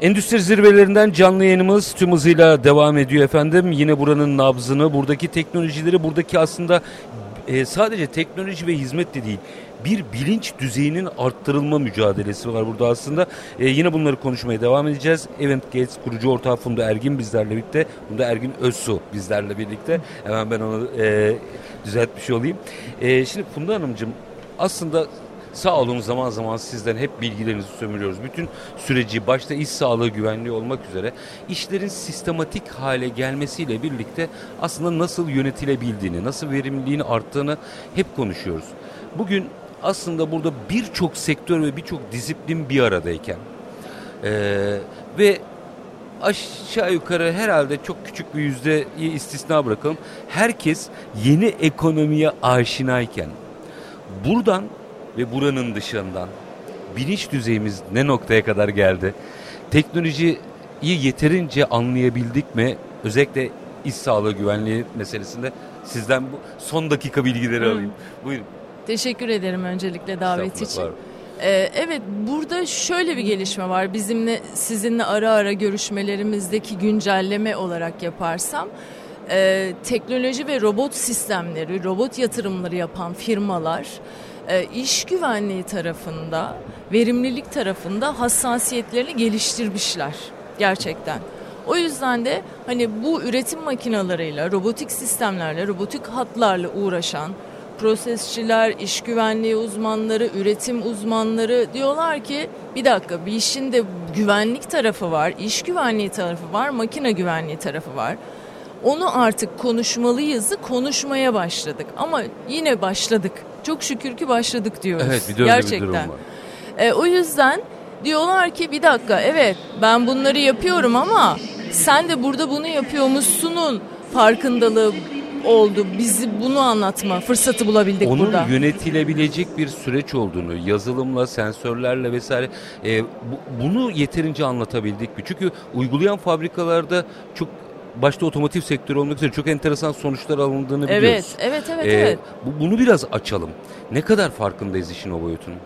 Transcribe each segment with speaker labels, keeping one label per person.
Speaker 1: Endüstri zirvelerinden canlı yayınımız tüm hızıyla devam ediyor efendim. Yine buranın nabzını, buradaki teknolojileri, buradaki aslında e, sadece teknoloji ve hizmet de değil bir bilinç düzeyinin arttırılma mücadelesi var burada aslında. E, yine bunları konuşmaya devam edeceğiz. Event Gates kurucu ortağı Funda Ergin bizlerle birlikte. Funda Ergin Özsu bizlerle birlikte. Hemen ben onu e, düzeltmiş olayım. E, şimdi Funda Hanımcığım aslında Sağ olun zaman zaman sizden hep bilgilerinizi sömürüyoruz. Bütün süreci başta iş sağlığı güvenliği olmak üzere işlerin sistematik hale gelmesiyle birlikte aslında nasıl yönetilebildiğini, nasıl verimliliğin arttığını hep konuşuyoruz. Bugün aslında burada birçok sektör ve birçok disiplin bir aradayken e, ve aşağı yukarı herhalde çok küçük bir yüzdeyi istisna bırakalım. Herkes yeni ekonomiye aşinayken buradan ve buranın dışından bilinç düzeyimiz ne noktaya kadar geldi? Teknolojiyi yeterince anlayabildik mi? Özellikle iş sağlığı güvenliği meselesinde sizden bu son dakika bilgileri hmm. alayım. Buyurun.
Speaker 2: Teşekkür ederim öncelikle davet için. Ee, evet burada şöyle bir gelişme var. Bizimle sizinle ara ara görüşmelerimizdeki güncelleme olarak yaparsam e, teknoloji ve robot sistemleri, robot yatırımları yapan firmalar e, iş güvenliği tarafında, verimlilik tarafında hassasiyetlerini geliştirmişler gerçekten. O yüzden de hani bu üretim makinalarıyla, robotik sistemlerle, robotik hatlarla uğraşan prosesçiler, iş güvenliği uzmanları, üretim uzmanları diyorlar ki bir dakika bir işin de güvenlik tarafı var, iş güvenliği tarafı var, makine güvenliği tarafı var. Onu artık konuşmalıyızı konuşmaya başladık ama yine başladık. Çok şükür ki başladık diyoruz.
Speaker 1: Evet bir de öyle Gerçekten. bir durum var.
Speaker 2: E, o yüzden diyorlar ki bir dakika evet ben bunları yapıyorum ama sen de burada bunu yapıyormuşsunun farkındalığı oldu. Bizi bunu anlatma fırsatı bulabildik
Speaker 1: Onun
Speaker 2: burada.
Speaker 1: Onun yönetilebilecek bir süreç olduğunu yazılımla, sensörlerle vesaire e, bu, bunu yeterince anlatabildik mi? Çünkü uygulayan fabrikalarda çok başta otomotiv sektörü olmak üzere çok enteresan sonuçlar alındığını biliyoruz.
Speaker 2: Evet, evet, evet. Ee, evet.
Speaker 1: Bu, bunu biraz açalım. Ne kadar farkındayız işin o boyutunun?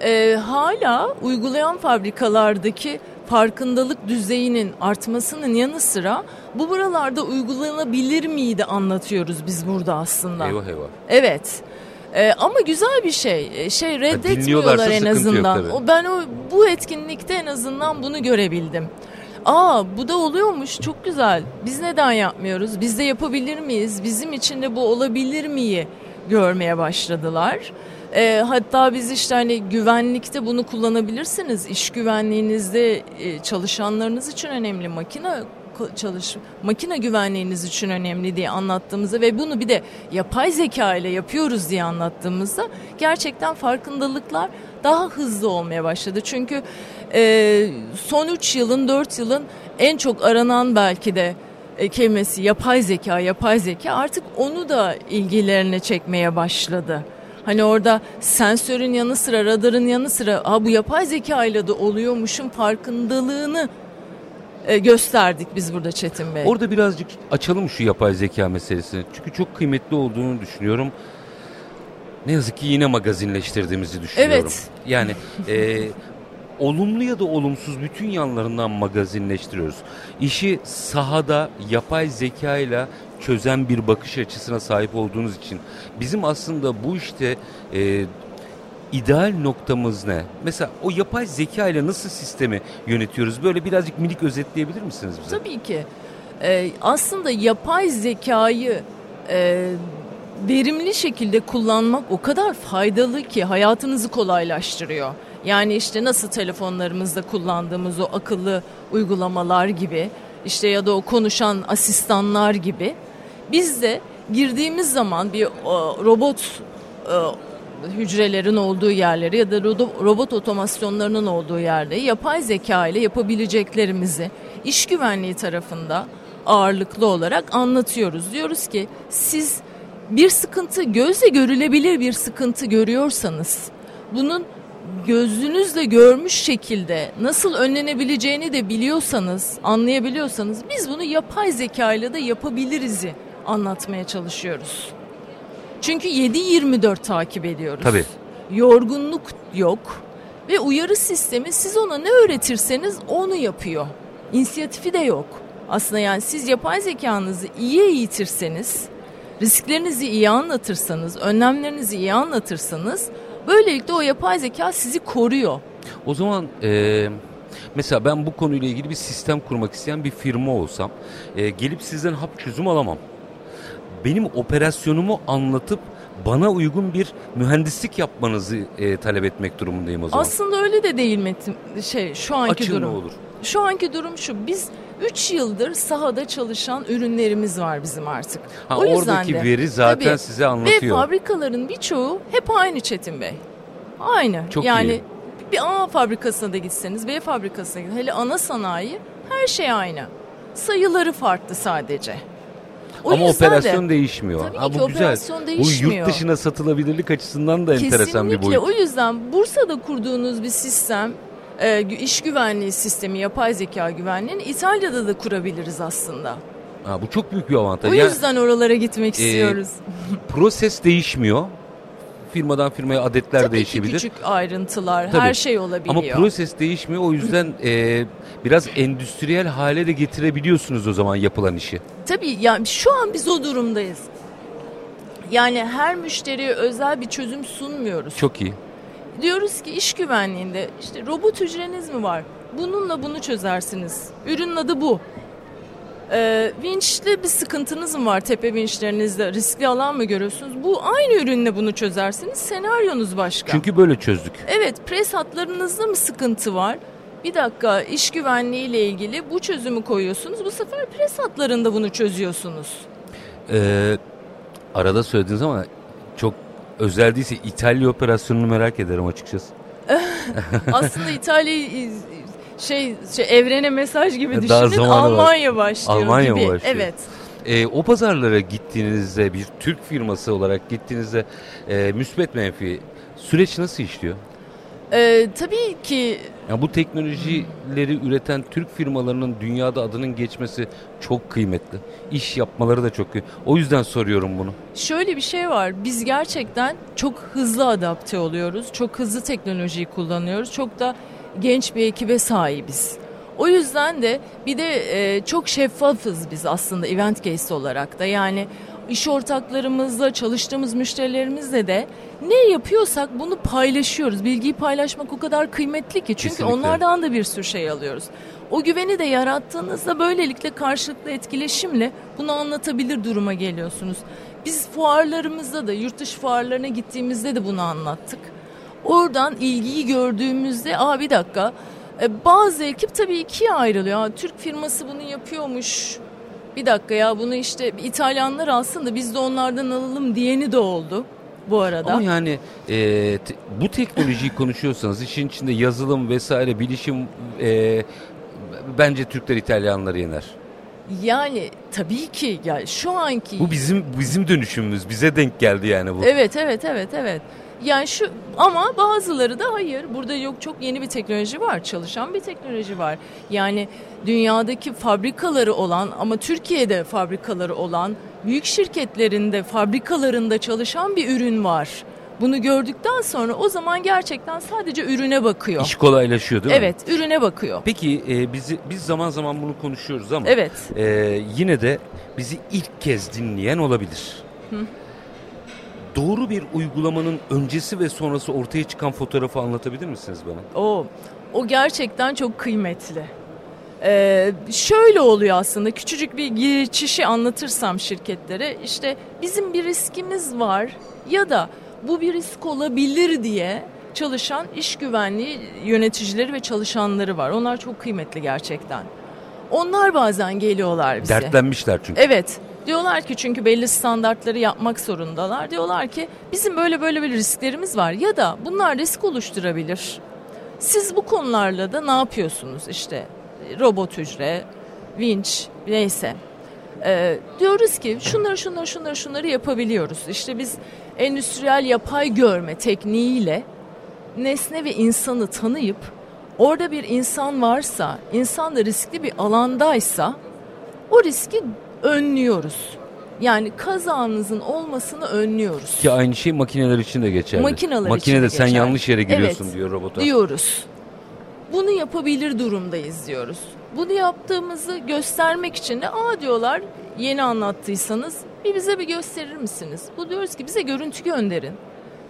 Speaker 2: Ee, hala uygulayan fabrikalardaki farkındalık düzeyinin artmasının yanı sıra bu buralarda uygulanabilir miydi anlatıyoruz biz burada aslında.
Speaker 1: Eyvah eyvah.
Speaker 2: Evet. Ee, ama güzel bir şey. Ee, şey reddetmiyorlar en azından. O ben o bu etkinlikte en azından bunu görebildim. Aa bu da oluyormuş çok güzel. Biz neden yapmıyoruz? Biz de yapabilir miyiz? Bizim için de bu olabilir miyi görmeye başladılar. E, hatta biz işte hani güvenlikte bunu kullanabilirsiniz. İş güvenliğinizde e, çalışanlarınız için önemli. Makine çalış makine güvenliğiniz için önemli diye anlattığımızda ve bunu bir de yapay zeka ile yapıyoruz diye anlattığımızda gerçekten farkındalıklar daha hızlı olmaya başladı. Çünkü e, son 3 yılın 4 yılın en çok aranan belki de e, kelimesi yapay zeka yapay zeka artık onu da ilgilerine çekmeye başladı. Hani orada sensörün yanı sıra radarın yanı sıra ha bu yapay zeka ile de oluyormuşun farkındalığını e, gösterdik biz burada Çetin Bey.
Speaker 1: Orada birazcık açalım şu yapay zeka meselesini. Çünkü çok kıymetli olduğunu düşünüyorum. Ne yazık ki yine magazinleştirdiğimizi düşünüyorum. Evet. Yani e, olumlu ya da olumsuz bütün yanlarından magazinleştiriyoruz. İşi sahada yapay zeka ile çözen bir bakış açısına sahip olduğunuz için bizim aslında bu işte e, ideal noktamız ne? Mesela o yapay zeka ile nasıl sistemi yönetiyoruz? Böyle birazcık minik özetleyebilir misiniz bize?
Speaker 2: Tabii ki. Ee, aslında yapay zekayı e, verimli şekilde kullanmak o kadar faydalı ki hayatınızı kolaylaştırıyor. Yani işte nasıl telefonlarımızda kullandığımız o akıllı uygulamalar gibi işte ya da o konuşan asistanlar gibi biz de girdiğimiz zaman bir robot hücrelerin olduğu yerleri ya da robot otomasyonlarının olduğu yerde yapay zeka ile yapabileceklerimizi iş güvenliği tarafında ağırlıklı olarak anlatıyoruz. Diyoruz ki siz bir sıkıntı gözle görülebilir bir sıkıntı görüyorsanız bunun gözünüzle görmüş şekilde nasıl önlenebileceğini de biliyorsanız, anlayabiliyorsanız biz bunu yapay zeka ile de yapabiliriz'i anlatmaya çalışıyoruz. Çünkü 7-24 takip ediyoruz.
Speaker 1: Tabii.
Speaker 2: Yorgunluk yok Ve uyarı sistemi siz ona ne öğretirseniz onu yapıyor. İnisiyatifi de yok. Aslında yani siz yapay zekanızı iyi eğitirseniz, risklerinizi iyi anlatırsanız, önlemlerinizi iyi anlatırsanız böylelikle o yapay zeka sizi koruyor.
Speaker 1: O zaman e, mesela ben bu konuyla ilgili bir sistem kurmak isteyen bir firma olsam e, gelip sizden hap çözüm alamam. Benim operasyonumu anlatıp bana uygun bir mühendislik yapmanızı e, talep etmek durumundayım o zaman.
Speaker 2: Aslında öyle de değil Metin. Şey şu anki
Speaker 1: Açın
Speaker 2: durum.
Speaker 1: olur.
Speaker 2: Şu anki durum şu. Biz 3 yıldır sahada çalışan ürünlerimiz var bizim artık.
Speaker 1: Ha, o yüzden oradaki de, veri zaten tabii, size anlatıyor.
Speaker 2: Ve fabrikaların birçoğu hep aynı Çetin Bey. Aynı.
Speaker 1: Çok
Speaker 2: yani
Speaker 1: iyi.
Speaker 2: bir A fabrikasına da gitseniz, B fabrikasına gitseniz, hele ana sanayi her şey aynı. Sayıları farklı sadece.
Speaker 1: O Ama operasyon de, değişmiyor.
Speaker 2: Tabii ha, bu ki güzel. operasyon değişmiyor.
Speaker 1: Bu yurt dışına satılabilirlik açısından da Kesinlikle. enteresan bir boyut.
Speaker 2: Kesinlikle o yüzden Bursa'da kurduğunuz bir sistem e, iş güvenliği sistemi, yapay zeka güvenliğini İtalya'da da kurabiliriz aslında.
Speaker 1: Ha, bu çok büyük bir avantaj.
Speaker 2: O yüzden yani, oralara gitmek e, istiyoruz.
Speaker 1: proses değişmiyor. Firmadan firmaya adetler
Speaker 2: Tabii
Speaker 1: değişebilir.
Speaker 2: Tabii küçük ayrıntılar, Tabii. her şey olabiliyor.
Speaker 1: Ama proses değişmiyor. O yüzden e, biraz endüstriyel hale de getirebiliyorsunuz o zaman yapılan işi.
Speaker 2: Tabii yani şu an biz o durumdayız. Yani her müşteriye özel bir çözüm sunmuyoruz.
Speaker 1: Çok iyi.
Speaker 2: Diyoruz ki iş güvenliğinde işte robot hücreniz mi var? Bununla bunu çözersiniz. Ürünün adı bu. Ee, vinçli bir sıkıntınız mı var tepe vinçlerinizde? Riskli alan mı görüyorsunuz? Bu aynı ürünle bunu çözersiniz. Senaryonuz başka.
Speaker 1: Çünkü böyle çözdük.
Speaker 2: Evet pres hatlarınızda mı sıkıntı var? Bir dakika iş güvenliği ile ilgili bu çözümü koyuyorsunuz. Bu sefer pres hatlarında bunu çözüyorsunuz.
Speaker 1: Ee, arada söylediniz ama özel değilse İtalya operasyonunu merak ederim açıkçası.
Speaker 2: Aslında İtalya şey, şey evrene mesaj gibi düşünün Almanya var. başlıyor
Speaker 1: Almanya
Speaker 2: gibi.
Speaker 1: Başlıyor?
Speaker 2: Evet.
Speaker 1: E, o pazarlara gittiğinizde bir Türk firması olarak gittiğinizde e, müsbet menfi süreç nasıl işliyor?
Speaker 2: Ee, tabii ki
Speaker 1: yani bu teknolojileri üreten Türk firmalarının dünyada adının geçmesi çok kıymetli. İş yapmaları da çok kıymetli. O yüzden soruyorum bunu.
Speaker 2: Şöyle bir şey var. Biz gerçekten çok hızlı adapte oluyoruz. Çok hızlı teknolojiyi kullanıyoruz. Çok da genç bir ekibe sahibiz. O yüzden de bir de e, çok şeffafız biz aslında Event Case olarak da. Yani iş ortaklarımızla, çalıştığımız müşterilerimizle de ne yapıyorsak bunu paylaşıyoruz. Bilgiyi paylaşmak o kadar kıymetli ki. Çünkü Kesinlikle. onlardan da bir sürü şey alıyoruz. O güveni de yarattığınızda böylelikle karşılıklı etkileşimle bunu anlatabilir duruma geliyorsunuz. Biz fuarlarımızda da yurt dışı fuarlarına gittiğimizde de bunu anlattık. Oradan ilgiyi gördüğümüzde aa bir dakika e, bazı ekip tabii ikiye ayrılıyor. Türk firması bunu yapıyormuş bir dakika ya bunu işte İtalyanlar alsın da biz de onlardan alalım diyeni de oldu bu arada.
Speaker 1: Ama yani e, te, bu teknolojiyi konuşuyorsanız işin içinde yazılım vesaire bilişim e, bence Türkler İtalyanları yener.
Speaker 2: Yani tabii ki ya şu anki
Speaker 1: Bu bizim bizim dönüşümümüz. Bize denk geldi yani bu.
Speaker 2: Evet evet evet evet. Yani şu ama bazıları da hayır burada yok çok yeni bir teknoloji var çalışan bir teknoloji var. Yani dünyadaki fabrikaları olan ama Türkiye'de fabrikaları olan büyük şirketlerinde fabrikalarında çalışan bir ürün var. Bunu gördükten sonra o zaman gerçekten sadece ürüne bakıyor.
Speaker 1: İş kolaylaşıyor değil
Speaker 2: mi? Evet, ürüne bakıyor.
Speaker 1: Peki e, bizi biz zaman zaman bunu konuşuyoruz ama
Speaker 2: evet.
Speaker 1: e, yine de bizi ilk kez dinleyen olabilir. Hı doğru bir uygulamanın öncesi ve sonrası ortaya çıkan fotoğrafı anlatabilir misiniz bana?
Speaker 2: O, o gerçekten çok kıymetli. Ee, şöyle oluyor aslında küçücük bir geçişi anlatırsam şirketlere işte bizim bir riskimiz var ya da bu bir risk olabilir diye çalışan iş güvenliği yöneticileri ve çalışanları var. Onlar çok kıymetli gerçekten. Onlar bazen geliyorlar bize.
Speaker 1: Dertlenmişler çünkü.
Speaker 2: Evet. Diyorlar ki çünkü belli standartları yapmak zorundalar. Diyorlar ki bizim böyle böyle bir risklerimiz var ya da bunlar risk oluşturabilir. Siz bu konularla da ne yapıyorsunuz işte robot hücre, vinç neyse. Ee, diyoruz ki şunları şunları şunları şunları yapabiliyoruz. İşte biz endüstriyel yapay görme tekniğiyle nesne ve insanı tanıyıp orada bir insan varsa, insan da riskli bir alandaysa o riski önlüyoruz. Yani kazanızın olmasını önlüyoruz.
Speaker 1: Ki aynı şey makineler için de geçerli.
Speaker 2: Makineler
Speaker 1: Makinede
Speaker 2: için de
Speaker 1: sen
Speaker 2: geçerli.
Speaker 1: yanlış yere giriyorsun
Speaker 2: evet,
Speaker 1: diyor robota.
Speaker 2: Diyoruz. Bunu yapabilir durumdayız diyoruz. Bunu yaptığımızı göstermek için de aa diyorlar yeni anlattıysanız bir bize bir gösterir misiniz? Bu diyoruz ki bize görüntü gönderin.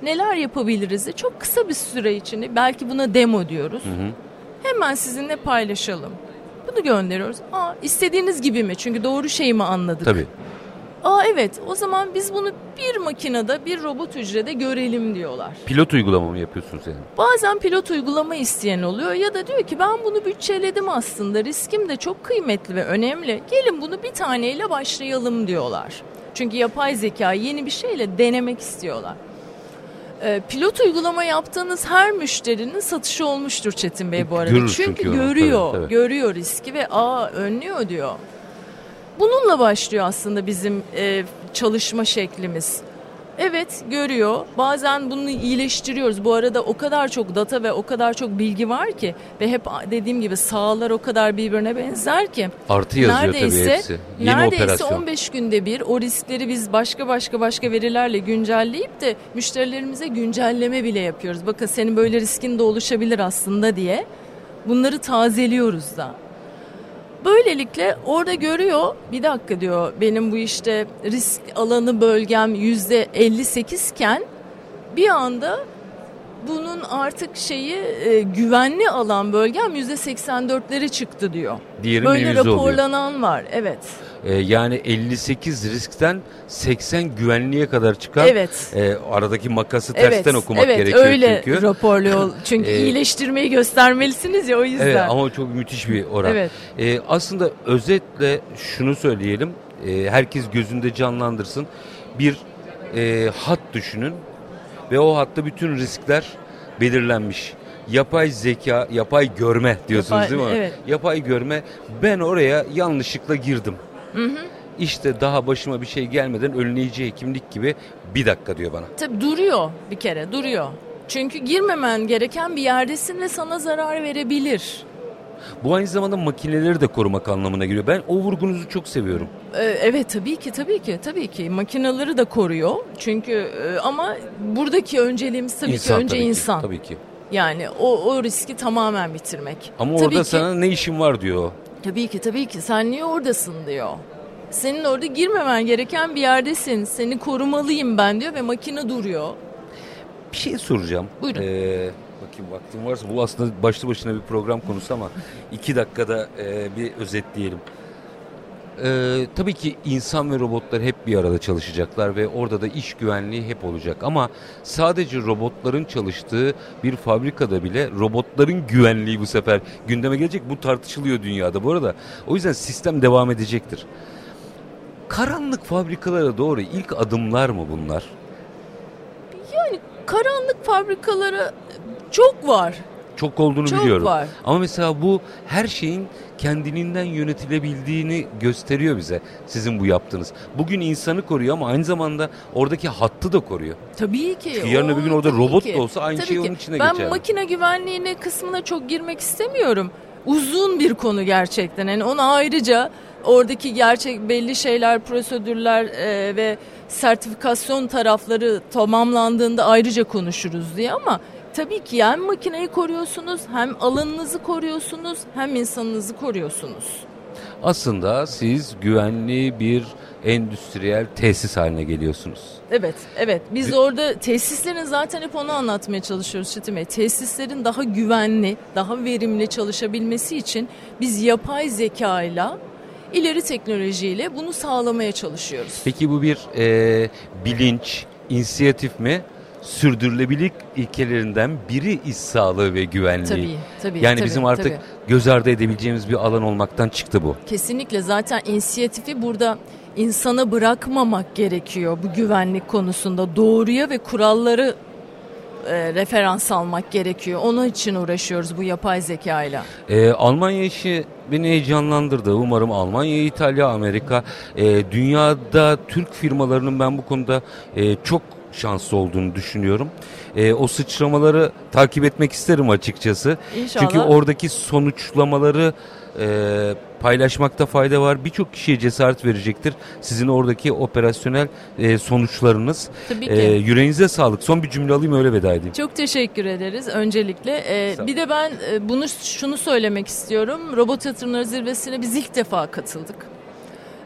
Speaker 2: Neler yapabiliriz? Çok kısa bir süre içinde belki buna demo diyoruz. Hı hı. Hemen sizinle paylaşalım. Bunu gönderiyoruz. Aa istediğiniz gibi mi? Çünkü doğru şeyi mi anladık?
Speaker 1: Tabii.
Speaker 2: Aa evet o zaman biz bunu bir makinede bir robot hücrede görelim diyorlar.
Speaker 1: Pilot uygulama mı yapıyorsunuz yani?
Speaker 2: Bazen pilot uygulama isteyen oluyor ya da diyor ki ben bunu bütçeledim aslında riskim de çok kıymetli ve önemli. Gelin bunu bir taneyle başlayalım diyorlar. Çünkü yapay zeka yeni bir şeyle denemek istiyorlar. Ee, pilot uygulama yaptığınız her müşterinin satışı olmuştur Çetin Bey bu arada.
Speaker 1: Görür
Speaker 2: çünkü,
Speaker 1: çünkü
Speaker 2: görüyor,
Speaker 1: tabii, tabii.
Speaker 2: görüyor riski ve aa önlüyor diyor. Bununla başlıyor aslında bizim e, çalışma şeklimiz. Evet görüyor. Bazen bunu iyileştiriyoruz. Bu arada o kadar çok data ve o kadar çok bilgi var ki ve hep dediğim gibi sahalar o kadar birbirine benzer ki.
Speaker 1: Artı yazıyor neredeyse, tabii hepsi. Yeni
Speaker 2: neredeyse
Speaker 1: operasyon.
Speaker 2: 15 günde bir o riskleri biz başka başka başka verilerle güncelleyip de müşterilerimize güncelleme bile yapıyoruz. Bakın senin böyle riskin de oluşabilir aslında diye. Bunları tazeliyoruz da. Böylelikle orada görüyor bir dakika diyor benim bu işte risk alanı bölgem yüzde 58 iken bir anda bunun artık şeyi e, güvenli alan bölgem yüzde 84'leri çıktı diyor.
Speaker 1: Diğeri
Speaker 2: Böyle raporlanan oluyor. var evet.
Speaker 1: Ee, yani 58 riskten 80 güvenliğe kadar çıkan
Speaker 2: evet.
Speaker 1: e, aradaki makası tersten
Speaker 2: evet,
Speaker 1: okumak
Speaker 2: evet,
Speaker 1: gerekiyor
Speaker 2: öyle
Speaker 1: çünkü.
Speaker 2: raporluyor. Çünkü ee, iyileştirmeyi göstermelisiniz ya o yüzden.
Speaker 1: Evet ama çok müthiş bir oran.
Speaker 2: Evet.
Speaker 1: Ee, aslında özetle şunu söyleyelim. E, herkes gözünde canlandırsın. Bir e, hat düşünün ve o hatta bütün riskler belirlenmiş. Yapay zeka, yapay görme diyorsunuz
Speaker 2: yapay,
Speaker 1: değil mi?
Speaker 2: Evet.
Speaker 1: Yapay görme. Ben oraya yanlışlıkla girdim.
Speaker 2: Hı hı.
Speaker 1: İşte daha başıma bir şey gelmeden önleyici hekimlik gibi bir dakika diyor bana.
Speaker 2: Tabii duruyor bir kere duruyor. Çünkü girmemen gereken bir yerdesin ve sana zarar verebilir.
Speaker 1: Bu aynı zamanda makineleri de korumak anlamına geliyor. Ben o vurgunuzu çok seviyorum.
Speaker 2: Ee, evet tabii ki tabii ki tabii ki makineleri de koruyor. Çünkü e, ama buradaki önceliğimiz tabii
Speaker 1: insan,
Speaker 2: ki önce
Speaker 1: tabii
Speaker 2: insan.
Speaker 1: Ki, tabii ki.
Speaker 2: Yani o o riski tamamen bitirmek.
Speaker 1: Ama
Speaker 2: tabii
Speaker 1: orada
Speaker 2: ki,
Speaker 1: sana ne işin var diyor.
Speaker 2: Tabii ki tabii ki sen niye oradasın diyor. Senin orada girmemen gereken bir yerdesin. Seni korumalıyım ben diyor ve makine duruyor.
Speaker 1: Bir şey soracağım.
Speaker 2: Buyurun.
Speaker 1: Ee, bakayım vaktim varsa bu aslında başlı başına bir program konusu ama iki dakikada e, bir özetleyelim. Ee, tabii ki insan ve robotlar hep bir arada çalışacaklar ve orada da iş güvenliği hep olacak. Ama sadece robotların çalıştığı bir fabrikada bile robotların güvenliği bu sefer gündeme gelecek. Bu tartışılıyor dünyada bu arada. O yüzden sistem devam edecektir. Karanlık fabrikalara doğru ilk adımlar mı bunlar?
Speaker 2: Yani karanlık fabrikalara çok var.
Speaker 1: Çok olduğunu
Speaker 2: çok
Speaker 1: biliyorum.
Speaker 2: var.
Speaker 1: Ama mesela bu her şeyin kendiliğinden yönetilebildiğini gösteriyor bize sizin bu yaptığınız. Bugün insanı koruyor ama aynı zamanda oradaki hattı da koruyor.
Speaker 2: Tabii ki.
Speaker 1: Çünkü yarın öbür gün orada robot ki. da olsa aynı
Speaker 2: tabii
Speaker 1: şey
Speaker 2: ki.
Speaker 1: onun içine
Speaker 2: ben
Speaker 1: geçer.
Speaker 2: Ben makine güvenliğine kısmına çok girmek istemiyorum. Uzun bir konu gerçekten. Yani onu ayrıca oradaki gerçek belli şeyler, prosedürler e, ve sertifikasyon tarafları tamamlandığında ayrıca konuşuruz diye ama tabii ki hem makineyi koruyorsunuz, hem alanınızı koruyorsunuz, hem insanınızı koruyorsunuz.
Speaker 1: Aslında siz güvenli bir endüstriyel tesis haline geliyorsunuz.
Speaker 2: Evet, evet. Biz orada tesislerin zaten hep onu anlatmaya çalışıyoruz Çetin Bey. Tesislerin daha güvenli, daha verimli çalışabilmesi için biz yapay zekayla ileri teknolojiyle bunu sağlamaya çalışıyoruz.
Speaker 1: Peki bu bir e, bilinç, inisiyatif mi? Sürdürülebilirlik ilkelerinden biri iş sağlığı ve güvenliği.
Speaker 2: Tabii, tabii.
Speaker 1: Yani
Speaker 2: tabii,
Speaker 1: bizim artık
Speaker 2: tabii.
Speaker 1: göz ardı edebileceğimiz bir alan olmaktan çıktı bu.
Speaker 2: Kesinlikle zaten inisiyatifi burada insana bırakmamak gerekiyor bu güvenlik konusunda. Doğruya ve kuralları e, referans almak gerekiyor. Onun için uğraşıyoruz bu yapay zeka ile.
Speaker 1: Ee, Almanya işi beni heyecanlandırdı. Umarım Almanya, İtalya, Amerika, e, dünyada Türk firmalarının ben bu konuda e, çok şanslı olduğunu düşünüyorum. E, o sıçramaları takip etmek isterim açıkçası.
Speaker 2: İnşallah.
Speaker 1: Çünkü oradaki sonuçlamaları e, paylaşmakta fayda var. Birçok kişiye cesaret verecektir. Sizin oradaki operasyonel e, sonuçlarınız.
Speaker 2: Tabii ki. E,
Speaker 1: yüreğinize sağlık. Son bir cümle alayım öyle veda edeyim.
Speaker 2: Çok teşekkür ederiz öncelikle. E, bir de ben e, bunu şunu söylemek istiyorum. Robot Yatırımları Zirvesi'ne biz ilk defa katıldık.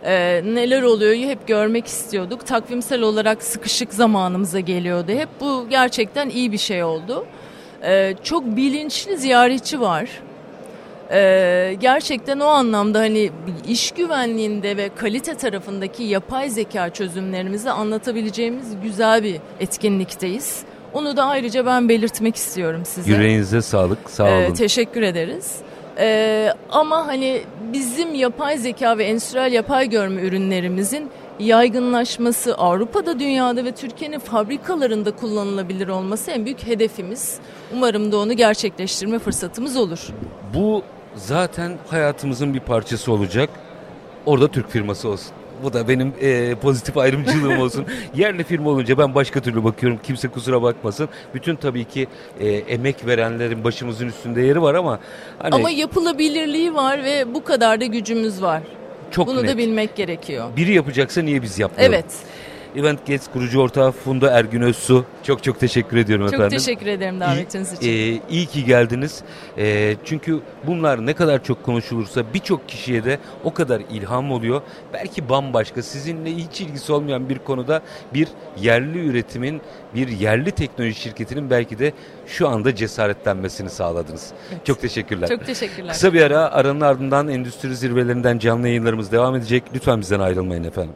Speaker 2: Ee, neler oluyor hep görmek istiyorduk. Takvimsel olarak sıkışık zamanımıza geliyordu. Hep bu gerçekten iyi bir şey oldu. Ee, çok bilinçli ziyaretçi var. Ee, gerçekten o anlamda hani iş güvenliğinde ve kalite tarafındaki yapay zeka çözümlerimizi anlatabileceğimiz güzel bir etkinlikteyiz. Onu da ayrıca ben belirtmek istiyorum size.
Speaker 1: Yüreğinize sağlık, sağ olun. Ee,
Speaker 2: teşekkür ederiz. Ee, ama hani bizim yapay zeka ve endüstriyel yapay görme ürünlerimizin yaygınlaşması Avrupa'da, dünyada ve Türkiye'nin fabrikalarında kullanılabilir olması en büyük hedefimiz. Umarım da onu gerçekleştirme fırsatımız olur.
Speaker 1: Bu zaten hayatımızın bir parçası olacak. Orada Türk firması olsun. Bu da benim e, pozitif ayrımcılığım olsun. Yerli firma olunca ben başka türlü bakıyorum. Kimse kusura bakmasın. Bütün tabii ki e, emek verenlerin başımızın üstünde yeri var ama
Speaker 2: hani Ama yapılabilirliği var ve bu kadar da gücümüz var.
Speaker 1: Çok
Speaker 2: Bunu
Speaker 1: net.
Speaker 2: da bilmek gerekiyor.
Speaker 1: Biri yapacaksa niye biz yapmayalım?
Speaker 2: Evet.
Speaker 1: Event Gates kurucu ortağı Funda Ergün Özsu. Çok çok teşekkür ediyorum
Speaker 2: çok
Speaker 1: efendim.
Speaker 2: Çok teşekkür ederim davetiniz için.
Speaker 1: E, iyi ki geldiniz. E, çünkü bunlar ne kadar çok konuşulursa birçok kişiye de o kadar ilham oluyor. Belki bambaşka sizinle hiç ilgisi olmayan bir konuda bir yerli üretimin, bir yerli teknoloji şirketinin belki de şu anda cesaretlenmesini sağladınız. Evet. Çok teşekkürler.
Speaker 2: Çok teşekkürler.
Speaker 1: Kısa bir ara aranın ardından endüstri zirvelerinden canlı yayınlarımız devam edecek. Lütfen bizden ayrılmayın efendim.